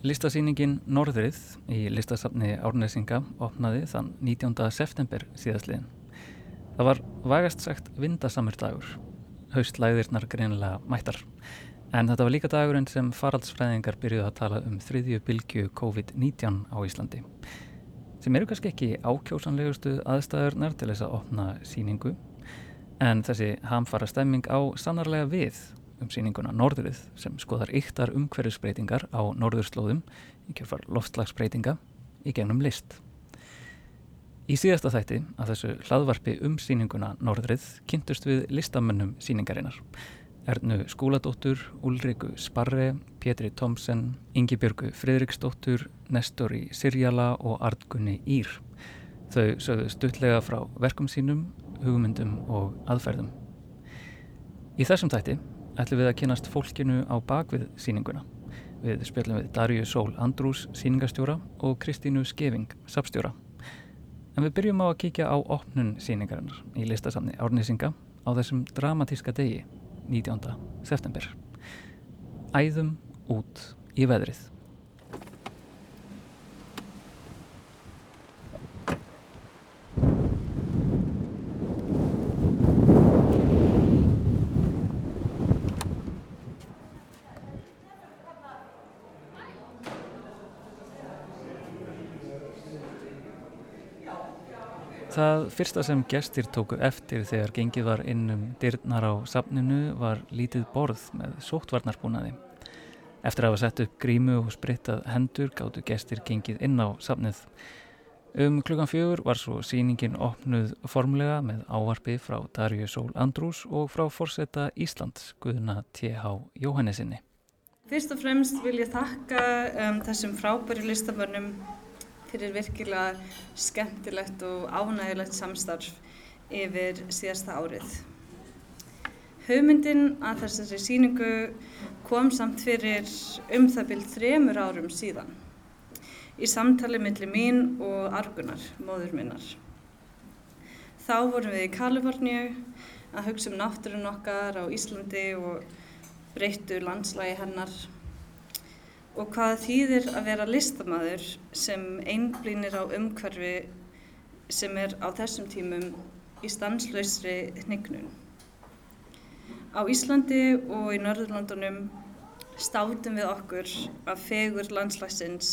Listasýningin Norðrið í listasafni Árnesinga opnaði þann 19. september síðastliðin. Það var vægast sagt vindasamur dagur, haustlæðirnar greinilega mættar. En þetta var líka dagurinn sem faraldsfræðingar byrjuði að tala um þriðju bylgu COVID-19 á Íslandi. Sem eru kannski ekki ákjósanlegustu aðstæðurnar til þess að opna síningu, en þessi hamfara stemming á sannarlega við um síninguna Norðurið sem skoðar yktar umhverfisbreytingar á norðurslóðum í kjörfar loftslagsbreytinga í gegnum list. Í síðasta þætti að þessu hlaðvarpi um síninguna Norðrið kynntust við listamönnum síningarinnar. Ernu Skúladóttur, Ulriku Sparre, Pétri Tomsen, Ingi Björgu Fridriksdóttur, Nestori Sirjala og Artgunni Ír. Þau sögðu stuttlega frá verkum sínum, hugmyndum og aðferðum. Í þessum þætti ætlum við að kynast fólkinu á bakvið síninguna. Við spjallum við Darju Sól Andrús, síningastjóra og Kristínu Skeving, sapstjóra. En við byrjum á að kíkja á opnun síningarinnar í listasamni Árnisinga á þessum dramatíska degi 19. september. Æðum út í veðrið. Það fyrsta sem gestir tóku eftir þegar gengið var innum dyrnar á safninu var lítið borð með sóttvarnarbúnaði. Eftir að hafa sett upp grímu og sprittað hendur gáttu gestir gengið inn á safnið. Um klukkan fjögur var svo síningin opnuð formlega með ávarfi frá Darju Sól Andrús og frá forsetta Íslands, Guðuna T.H. Jóhannesinni. Fyrst og fremst vil ég þakka um, þessum frábæri listamönnum fyrir virkilega skemmtilegt og ánægilegt samstarf yfir síðasta árið. Haugmyndin að þessari síningu kom samt fyrir um það byrj þremur árum síðan í samtali millir mín og Argunar, móður minnar. Þá vorum við í Kaliforníu að hugsa um náttúrun okkar á Íslandi og breyttu landslægi hennar og hvað þýðir að vera listamæður sem einblýnir á umhverfi sem er á þessum tímum í stanslausri hnignun. Á Íslandi og í Norðurlandunum státum við okkur af fegur landslæsins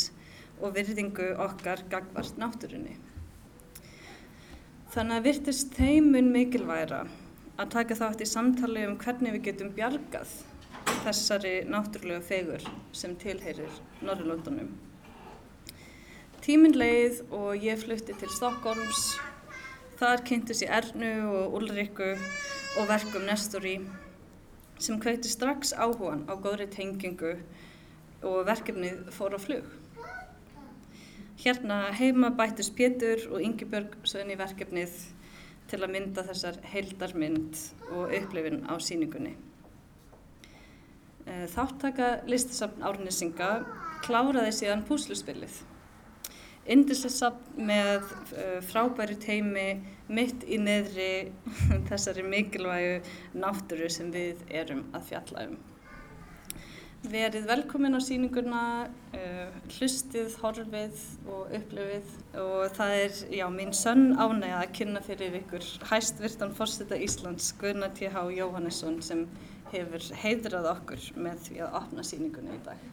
og virðingu okkar gagvart náttúrunni. Þannig að virtist þeimun mikilværa að taka þátt í samtali um hvernig við getum bjargað þessari náttúrulega fegur sem tilheyrir Norrlöndunum. Tíminn leið og ég flutti til Stokkólms. Þar kynntus ég Ernu og Ulriku og verkum Nestori sem kveiti strax áhugan á góðri tengingu og verkefnið fór á flug. Hérna heima bættus Pétur og Yngibjörg í verkefnið til að mynda þessar heildarmynd og upplifin á síningunni. Eh, þáttaka listasafn Árnesinga kláraði síðan púsluspilið. Indislisafn með uh, frábæri teimi mitt í neðri þessari mikilvægu náttúru sem við erum að fjalla um. Verið velkomin á síninguna, uh, hlustið, horfið og upplifið og það er já, mín sönn ánægja að kynna fyrir ykkur hæstvirtan fórseta Íslands Gunnar T.H. Jóhannesson sem hefur heidrað okkur með því að opna síningunni í dag.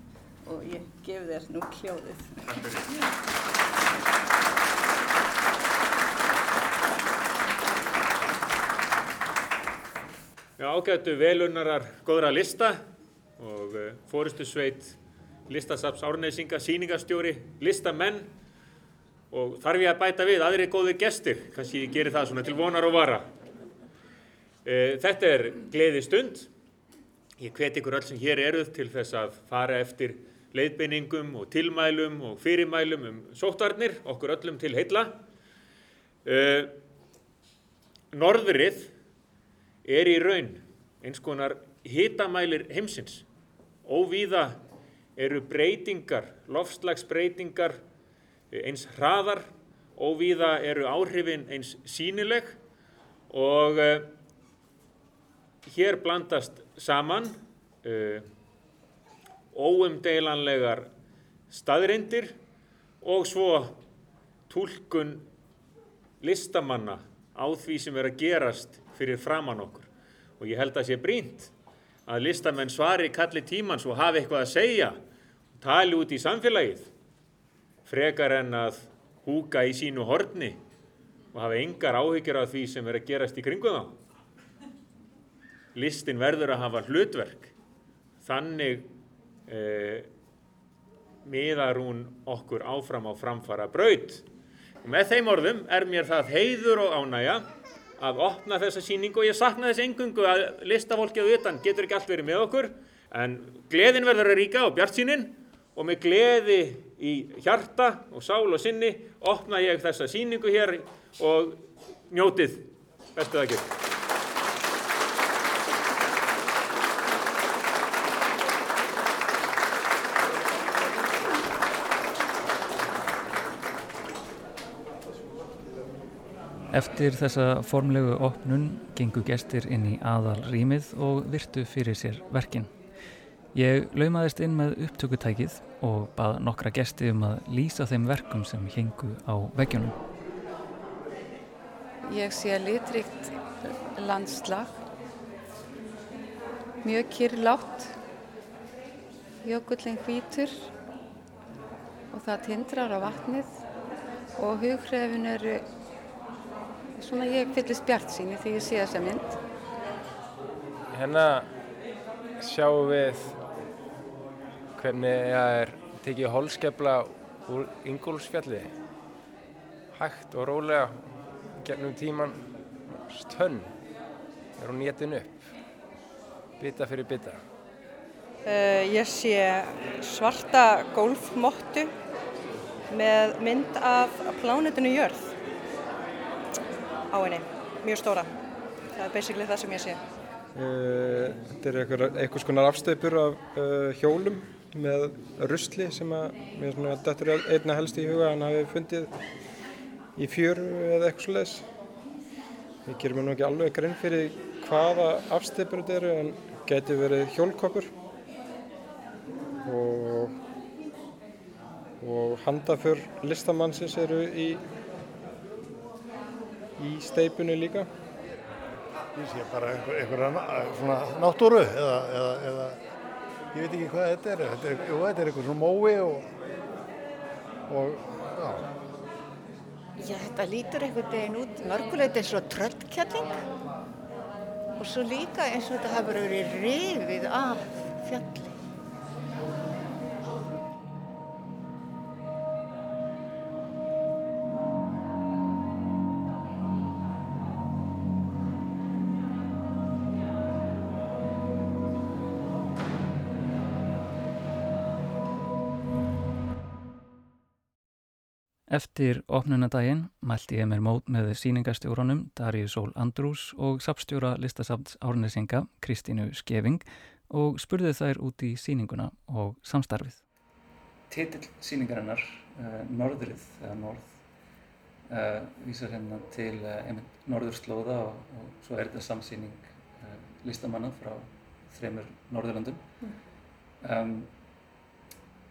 Og ég gef þér nú hljóðið. Já, ágættu velunarar góðra lista og uh, fórustu sveit listasaps árneisinga, síningastjóri, listamenn. Og þarf ég að bæta við aðri góði gestir, kannski ég gerir það svona til vonar og vara. Uh, þetta er gleði stund Ég hveti ykkur öll sem hér eruð til þess að fara eftir leiðbeiningum og tilmælum og fyrirmælum um sóttarnir, okkur öllum til heilla. Uh, norðrið er í raun eins konar hitamælir heimsins. Óvíða eru breytingar, lofslagsbreytingar eins hraðar, óvíða eru áhrifin eins sínileg og uh, hér blandast saman uh, óumdeilanlegar staðreindir og svo tólkun listamanna á því sem er að gerast fyrir framann okkur. Og ég held að sé brínt að listamenn svari kalli tímans og hafi eitthvað að segja, tali út í samfélagið, frekar en að húka í sínu horni og hafa engar áhyggjur af því sem er að gerast í kringu þá. Listin verður að hafa hlutverk. Þannig eh, miðar hún okkur áfram á framfara braut. Og með þeim orðum er mér það heiður og ánægja að opna þessa síningu og ég sakna þess engungu að listafólkið utan getur ekki allt verið með okkur en gleðin verður að ríka og bjart sínin og með gleði í hjarta og sál og sinni opna ég þessa síningu hér og njótið bestu það ekki. Eftir þessa formlegu opnun gengu gestir inn í aðal rýmið og virtu fyrir sér verkin. Ég laumaðist inn með upptökutækið og bað nokkra gesti um að lýsa þeim verkum sem hengu á veggjunum. Ég sé litrikt landslag, mjög kyrlátt, jökullin hvítur og það tindrar á vatnið og hughrifin eru svona ég fyllist bjart síni því ég sé þessa mynd. Hérna sjáum við hvernig það er tekið holskefla úr Ingólfsfjalli. Hægt og rólega gennum tíman stönn. Er hún nétin upp? Bita fyrir bita. Uh, Ég sé svarta golfmottu með mynd af plánutinu jörð á henni, mjög stóra. Það er basically það sem ég sé. Uh, Þetta er eitthvað skonar afstöpur af uh, hjólum með rusli sem að mér svona dættur einna helst í huga hann hafi fundið í fjöru eða eitthvað svo leiðis. Við gerum nú ekki alveg grein fyrir hvaða afstipur þetta eru en geti verið hjólkoppur. Og, og handaför listamannsins eru í, í steipinu líka. Ég sé bara einhver, einhverja svona náttúru eða, eða, eða ég veit ekki hvað þetta er, þetta er, jú, þetta er eitthvað svona mói og, og já. Já, þetta lítur einhvern veginn út mörgulegt eins og tröllkjalling og svo líka eins og þetta hafa verið rifið af fjalli. Eftir opnunadaginn mælti ég mér mót með síningastjórunum Daríu Sól Andrús og sapstjóra listasafns Árnesinga Kristínu Skeving og spurði þær út í síninguna og samstarfið. Titill síningarinnar, uh, Norðrið eða Norð, uh, vísar hérna til uh, Norðurslóða og, og svo er þetta samsýning listamanna frá þreymur Norðurlandum. Mm. Um,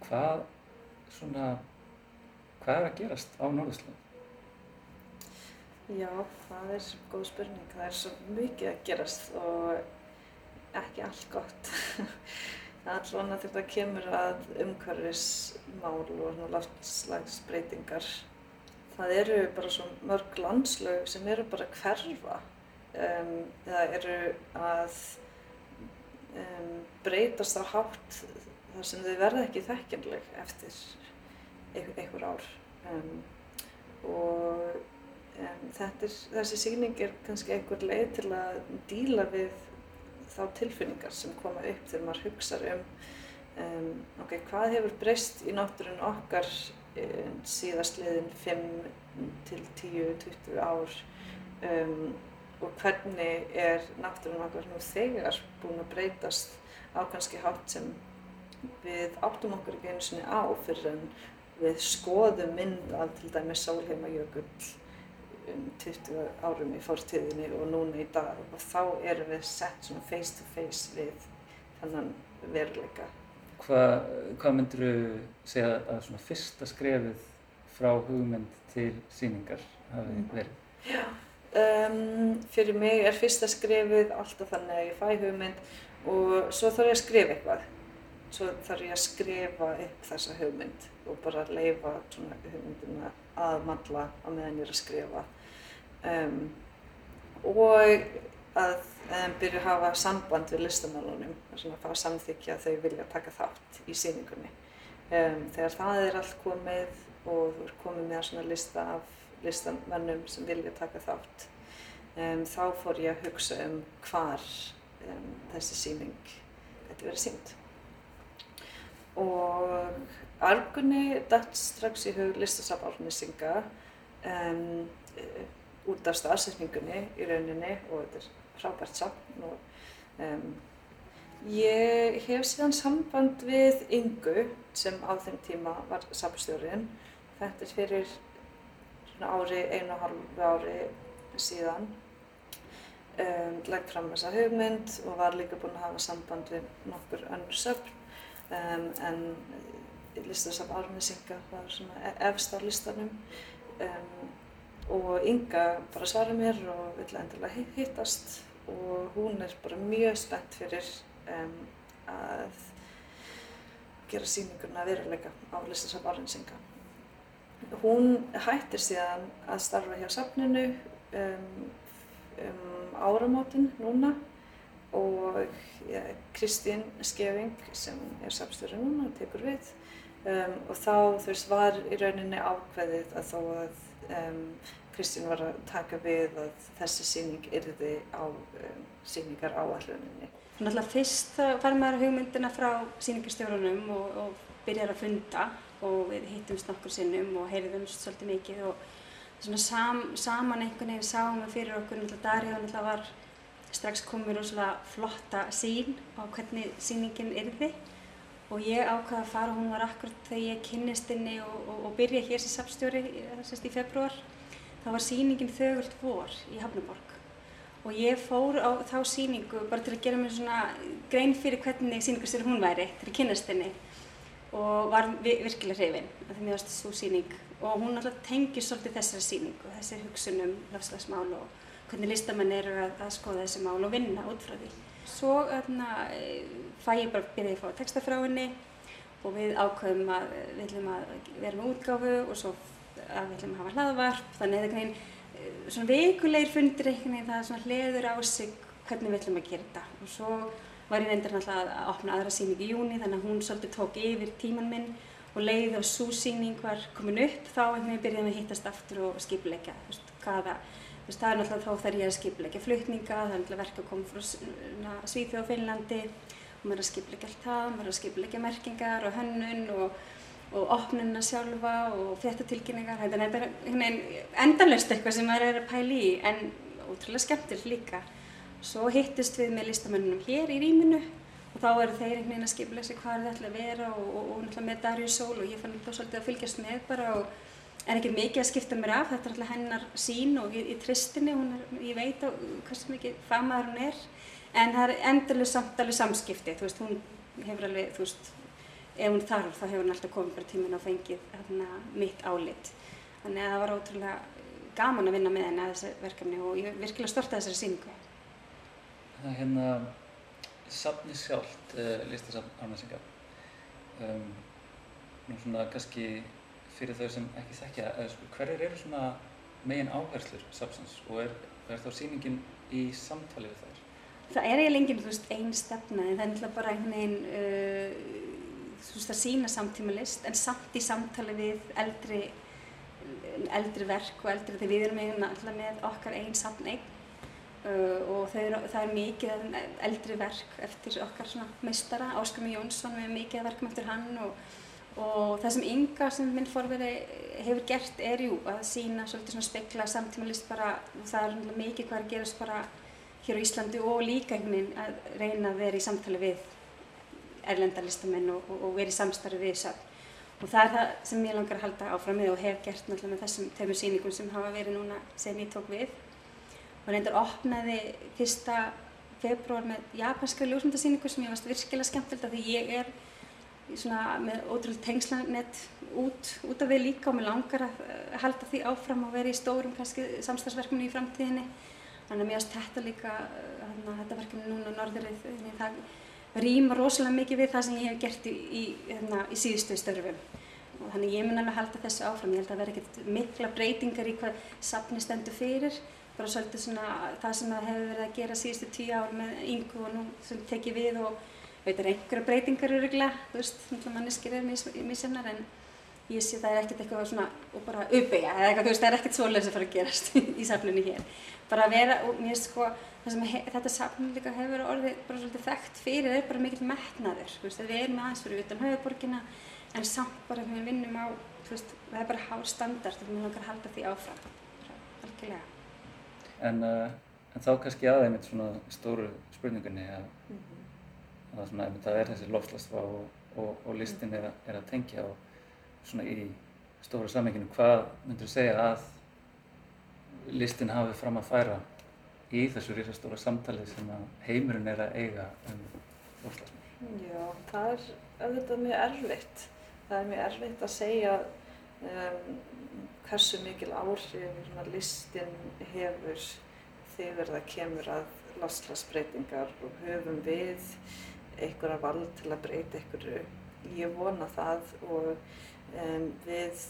hvað svona Hvað er að gerast á Norðurslóð? Já, það er góð spurning. Það er svo mikið að gerast og ekki allt gott. Allavega til það kemur að umhverfismál og loftslagsbreytingar. Það eru bara svo mörg landslög sem eru bara að hverfa. Um, það eru að um, breytast á hátt þar sem þau verða ekki þekkjanleg eftir einhver ár. Um, og um, er, þessi síning er kannski einhver leið til að díla við þá tilfinningar sem koma upp þegar maður hugsa um, ok, hvað hefur breyst í náttúrun okkar síðastliðin 5 til 10, 20 ár? Og hvernig er náttúrun okkar nú þegar búin að breytast á kannski hátt sem við áttum okkur ekki einu sinni á fyrir en við skoðum mynd af til dæmis Sálheimajökull um 20 árum í fórstíðinni og núna í dag og þá erum við sett svona face to face við þannan veruleika. Hvað hva myndir þú segja að svona fyrsta skrefið frá hugmynd til síningar hafi Mm. verið? Já, um, fyrir mig er fyrsta skrefið alltaf þannig að ég fæ hugmynd og svo þarf ég að skrifa eitthvað. Svo þarf ég að skrifa upp þessa hugmynd og bara leifa svona hugmyndina að malla á meðan ég er að skrifa. Um, og að um, byrja að hafa samband við listamálunum, svona að fara að samþykja að þau vilja taka þátt í síningunni. Um, þegar það er allt komið og þú er komið með svona lista af listamönnum sem vilja taka þátt, um, þá fór ég að hugsa um hvar um, þessi síning geti verið sínd. Og argunni dætt strax í hug listasafn Árnesinga um, út af staðsetningunni í rauninni og þetta er frábært safn og um, ég hef síðan samband við Ingu sem á þeim tíma var safnstjórinn. Þetta er fyrir ári, einu og halvu ári síðan. Um, legg fram þessa hugmynd og var líka búin að hafa samband við nokkur önnur söfn um, en listasafn Árnesinga var svona e- efst á listanum. Um, og Inga bara svaraði mér og vill endilega hi- hittast. Og hún er bara mjög spennt fyrir um, að gera sýninguna að veruleika á listasafn Árnesinga. Hún hættir síðan að starfa hjá safninu um, áramótin núna og ja, Kristín Skeving sem er safnstjóri núna tekur við um, og þá þú veist var í rauninni ákveðið að þó að um, Kristín var að taka við að þessi síning yrði á um, síningar áalluninni. Náttúrulega fyrst þá fær maður hugmyndina frá sýningarstjórunum og, og byrjar að funda og við hittumst nokkur sinnum og heyrðumst svolítið mikið og svona sam, saman einhvern veginn sáum við fyrir okkur náttúrulega Darja náttúrulega var strax komið rosalega flotta sín á hvernig sýningin yrði. Og ég ákvaði að fara, hún var akkurat þegar ég kynnist henni og, og, og byrja hér sem safnstjóri þessast í februar þá var sýningin Þögult vor í Hafnaborg og ég fór á þá sýningu bara til að gera mér svona grein fyrir hvernig sýningarstjóri hún væri til að kynnast henni. Og var vi- virkilega hrifin af því mér varst svo sýning. Og hún alltaf tengir svolítið þessari sýningu, þessi hugsunum lofslagsmál og hvernig listamenn eru að, að skoða þessi mál og vinna út frá því. Svo öðna, fæ ég bara byrjaði að fá texta frá henni og við ákveðum að við ætlum að vera með útgáfu og svo að við ætlum að hafa hlaðvarp þannig að veginn eh, svona vikulegir fundir einhvern veginn það svona hleður á sig hvernig við ætlum að gera þetta og svo var ég reyndar náttúrulega að opna aðra sýningu í júni þannig að hún svolítið tók yfir tíman minn og leið og svo sýning var komin upp þá einhvern veginn byrjaðum við að hittast aftur og veist, hvaða veist, það er náttúrulega þá þarf ég að skipuleggja flutninga það er náttúrulega verk að koma frá Svíþjóð og Finnlandi. Og maður er að skipuleggja allt það, maður er að skipuleggja merkingar og hönnun og, og opnunna sjálfa og fréttatilkynningar. Þetta er endalaust eitthvað sem maður er að pæla í en ótrúlega skemmtilegt líka. Svo hittist við með listamönnunum hér í rýminu og þá eru þeir einhvern veginn að skipulega sig hvað er þetta að vera og, og, og náttúrulega með Darju Sól og ég fann þá svolítið að fylgjast með bara og en ekki mikið að skipta mér af, þetta er alltaf hennar sín og ég, ég tristinni, er, ég veit hversu mikið famaður hún er en það er endurlega samt alveg samskipti, þú veist, hún hefur alveg, þú veist, ef hún þarf þá hefur hún alltaf komið bara tímin og fengið hérna mitt álit. Þannig að það var ótrúlega gaman að vinna með henni að þessu verkefni og ég er virkilega stolt af þessari síningu. Það er hérna safni sjálft, uh, listasafn Árnesinga. Um, nú svona kannski fyrir þau sem ekki þekkja, sko, hverjir eru svona megin áherslur safnsins og er, er þá sýningin í samtali við þær? Það er eiginlega enginn, þú veist, einn stefna en það er náttúrulega bara einhvern veginn, uh, þú veist, að sína samtíma list en samt í samtali við eldri, eldri verk og eldri, þegar við erum eiginlega alltaf með okkar einn safneign uh, og er, það er mikið eldri verk eftir okkar svona meistara, Áskami Jónsson, við erum mikið af verkum eftir hann og, og það sem Inga sem minn forveri hefur gert er jú að sína svolítið svona spekla samtíma list bara, og það er náttúrulega mikið hvað er að gerast bara hér á Íslandi og líka einhvern veginn að reyna að vera í samtali við erlenda listamenn og, og, og vera í samstarfi við söfn. Og það er það sem ég langar að halda áfram með og hef gert náttúrulega með þessum tveimur sýningum sem hafa verið núna sem ég tók við. Og reyndar opnaði fyrsta februar með japanska ljósmyndasýningu sem ég varst virkilega skemmtilegt af því ég er svona með ótrúlega tengslanett út, út af við líka og mér langar að uh, halda því áfram og vera í stórum kannski samstagsverkefni í framtíðinni. Þannig að mér finnst þetta líka, uh, hana, þetta verkefni núna norðurinn, það rýma rosalega mikið við það sem ég hef gert í, í, hérna, í síðustu störfum. Og þannig ég mun alveg halda þessu áfram. Ég held að verði ekkert mikla breytingar í hvað safni stendur fyrir. Bara svolítið svona það sem það hefur verið að gera síðustu tíu ár með yngu og nú sem tekið við og veit það er einhverja breytingar öruglega, þú veist, manneskir er mísjöfnar en ég sé það er ekkert eitthvað svona og bara uppeyja eða eitthvað, þú veist, það er ekkert svolega sem fara að gerast í safnunni hér. Bara að vera, og mér sko, það sem þetta safnun líka hefur orðið bara svolítið þekkt fyrir er bara mikill metnaður, þú veist, við erum aðeins fyrir utan höfuborgina en samt bara þegar við vinnum á, þú veist, það er bara hár standard og við langar að halda því áfram, algjörlega. En, uh, en þá kannski aðeins svona stóru spurningunni að mm -hmm það, svona, það er þessi lofslagsvá og, og, og listin er, er að tengja og svona í stóru sammenginu, hvað myndur þú segja að listin hafi fram að færa í þessu risastóra samtali sem heimurinn er að eiga um lofslagsmál? Já, það er auðvitað mjög erfitt. Það er mjög erfitt að segja um, hversu mikil áhrif listin hefur þegar það kemur að lofslagsbreytingar og höfum við einhverja vald til að breyta einhverju. Ég vona það og um, við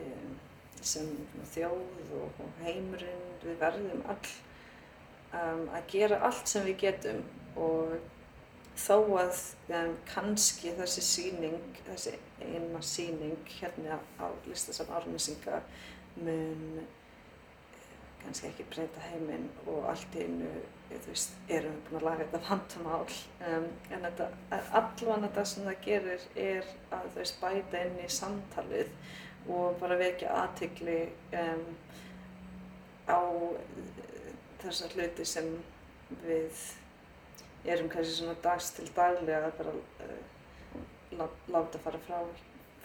um, sem þjóð og heimurinn, við verðum all um, að gera allt sem við getum og þó að kannski þessi síning, þessi eina síning hérna á listasafn Árnesinga mun kannski ekki breyta heiminn og allt í einu veist, erum við búin að laga þetta vandamál? Um, en þetta, allan þetta sem það gerir er að veist, bæta inn í samtalið og bara vekja aðtegli um, á þessar hluti sem við erum kannski svona dags til daglega að bara uh, láta fara frá,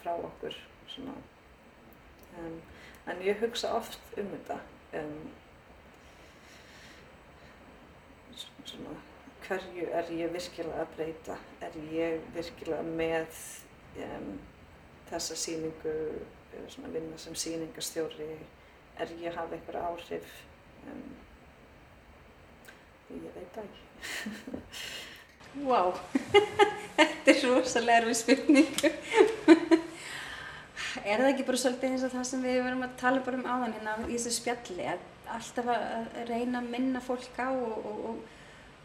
frá okkur um, en ég hugsa oft um þetta um, svona, hverju er ég virkilega að breyta? Er ég virkilega með um, þessa síningu, svona vinna sem síningastjóri? Er ég að hafa einhver áhrif? Um, ég veit ekki. Vá, wow. þetta er rosalega erfið spurningu. er það ekki bara svolítið eins og það sem við verum að tala bara um áðan hérna í þessu spjalli, að alltaf að reyna að minna fólk á og, og, og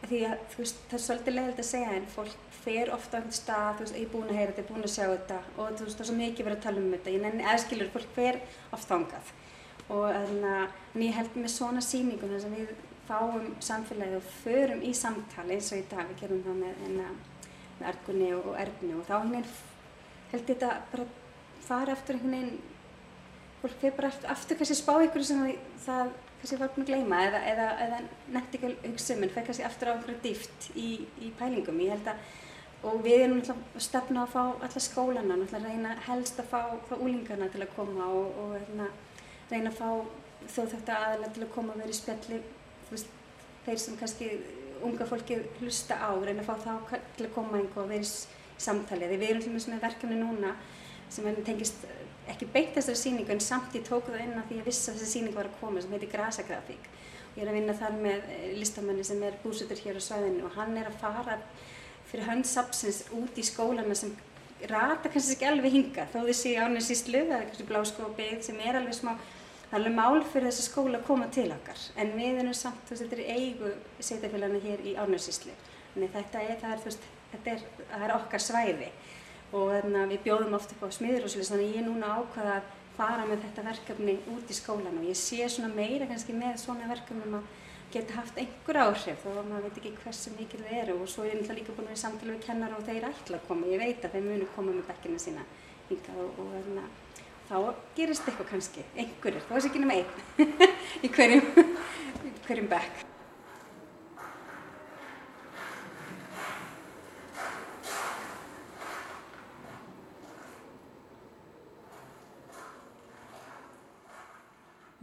því að veist, það er svolítið leiðilegt að segja en fólk fer ofta á einhvern stað, þú veist, ég er búin að heyra þetta, ég er búin að sjá þetta. Og þú veist, það er svo mikið verið að tala um þetta, ég nenni aðskilur, fólk fer ofta ángað og þannig ég held með svona síningum þess að við fáum samfélagið og förum í samtali eins og í dag, við gerum það með, enna, með ergunni og, og erfni og þá held ég þetta bara fara eftir einhvern veginn, fólk fer bara aftur, aftur kannski spá ykkur sem það kannski búin að gleyma eða, eða, eða nefndi ekki að hugsa um en fekk kannski aftur á einhverju dýft í, í pælingum. Ég held að, og við erum náttúrulega stefna að fá alla skólana, náttúrulega reyna helst að fá, fá úlingarna til að koma og, og reyna, reyna að fá þjóðþökta aðalega til að koma og vera í spjalli, þú veist, þeir sem kannski unga fólki hlusta á, reyna að fá þá til að koma einhver og vera í samtali. Þegar við erum og með verkefni núna sem tengist ekki beint þessari síningu en samt ég tók það inn að því að vissi að þessi síning var að koma sem heitir Grasagrafík. Ég er að vinna þar með eh, listamanni sem er búsutur hér á svæðinu og hann er að fara fyrir handsapsins út í skólana sem rata kannski ekki alveg hinga þó séu ánir síslu, það er kannski bláskópið sem er alveg smá, það er alveg mál fyrir þessi skóla að koma til okkar en við erum samt, veist, þetta er eigu setjafélagina hér í ánir Þannig þetta er, er, er, er okkar svæði og að við bjóðum oft upp á smiður og svolítið þannig að ég núna ákvaða að fara með þetta verkefni út í skólan og ég sé svona meira kannski með svona verkefnum að geta haft einhver áhrif að maður veit ekki hversu mikil það eru. Og svo er ég náttúrulega líka búin að vera samtala við kennar og þeir ætla að koma, ég veit að þeir munu koma með bekkina sína hingað og, og að þá gerist eitthvað kannski, einhverjir, þá er það ekki nema einn í hverjum, hverjum bekk.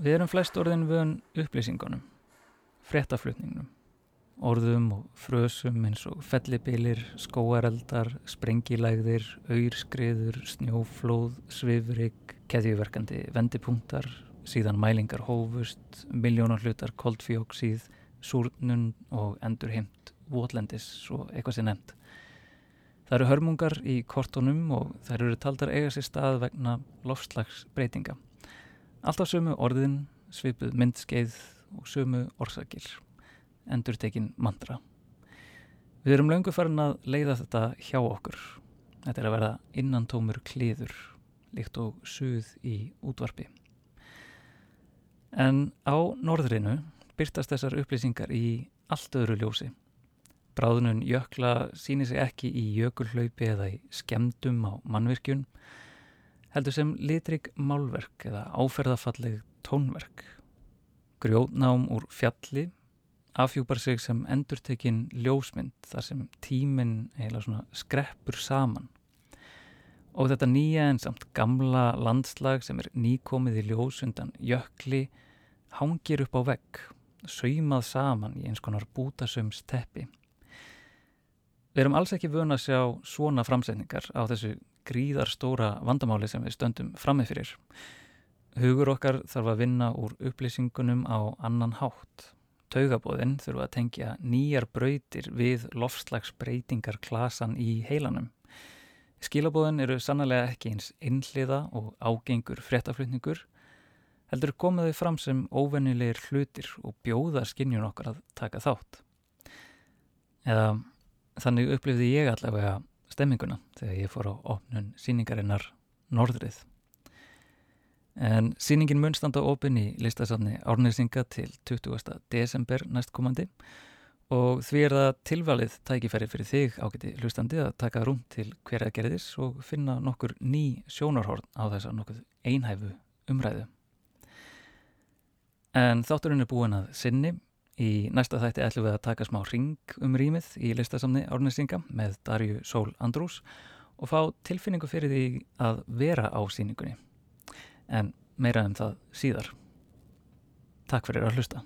Við erum flest orðin vön upplýsingunum, fréttaflutningnum, orðum og frösum eins og fellibilir, skóareldar, sprengilægðir, auðskriður, snjóflóð, svifrik, keðjuverkandi vendipunktar, síðan mælingar hófust, miljónar hlutar koldfjóksíð, súrnun og endurheimt votlendis, svo eitthvað sé nefnt. Það eru hörmungar í kortunum og þær eru taldar eiga sér stað vegna lofslagsbreytinga. Alltaf sömu orðin, svipuð myndskeið og sömu orsakir. Endur tekin mandra. Við erum löngu farin að leiða þetta hjá okkur. Þetta er að verða innantómur kliður, líkt og suð í útvarpi. En á norðrinu byrtast þessar upplýsingar í allt öðru ljósi. Bráðunum jökla sýnir sig ekki í jökulhlaupi eða í skemdum á mannvirkjun, heldur sem litrig málverk eða áferðafalleg tónverk. Grjótnám úr fjalli afhjúpar sig sem endurtekinn ljósmynd þar sem tíminn heila svona skreppur saman. Og þetta nýja en samt gamla landslag sem er nýkomið í ljós undan jökli hangir upp á vegg, saumað saman í eins konar bútasöms teppi. Við erum alls ekki vöna að sjá svona framsetningar á þessu gríðarstóra vandamáli sem við stöndum framið fyrir. Hugur okkar þarf að vinna úr upplýsingunum á annan hátt. Taugabóðinn þurfa að tengja nýjar brautir við lofslagsbreytingar klasan í heilanum. Skilabóðin eru sannlega ekki eins innliða og ágengur fréttaflutningur, heldur komaðu fram sem óvennilegir hlutir og bjóða skinnjun okkar að taka þátt. Eða þannig upplifði ég allavega stemminguna þegar ég fór á opnun síningarinnar Norðrið. En síningin mun standa opin í listasafni Árnirsinga til 20. desember næstkomandi og því er það tilvalið tækifæri fyrir þig ágæti hlustandi að taka rúm til hverja gerðis og finna nokkur ný sjónarhorn á þess að nokkuð einhæfu umræðu. En þátturinn er búin að sinni Í næsta þætti ætlum við að taka smá ring um rýmið í listasamni Árnesinga með Darju Sól Andrús og fá tilfinningu fyrir því að vera á síningunni. En meira um það síðar. Takk fyrir að hlusta.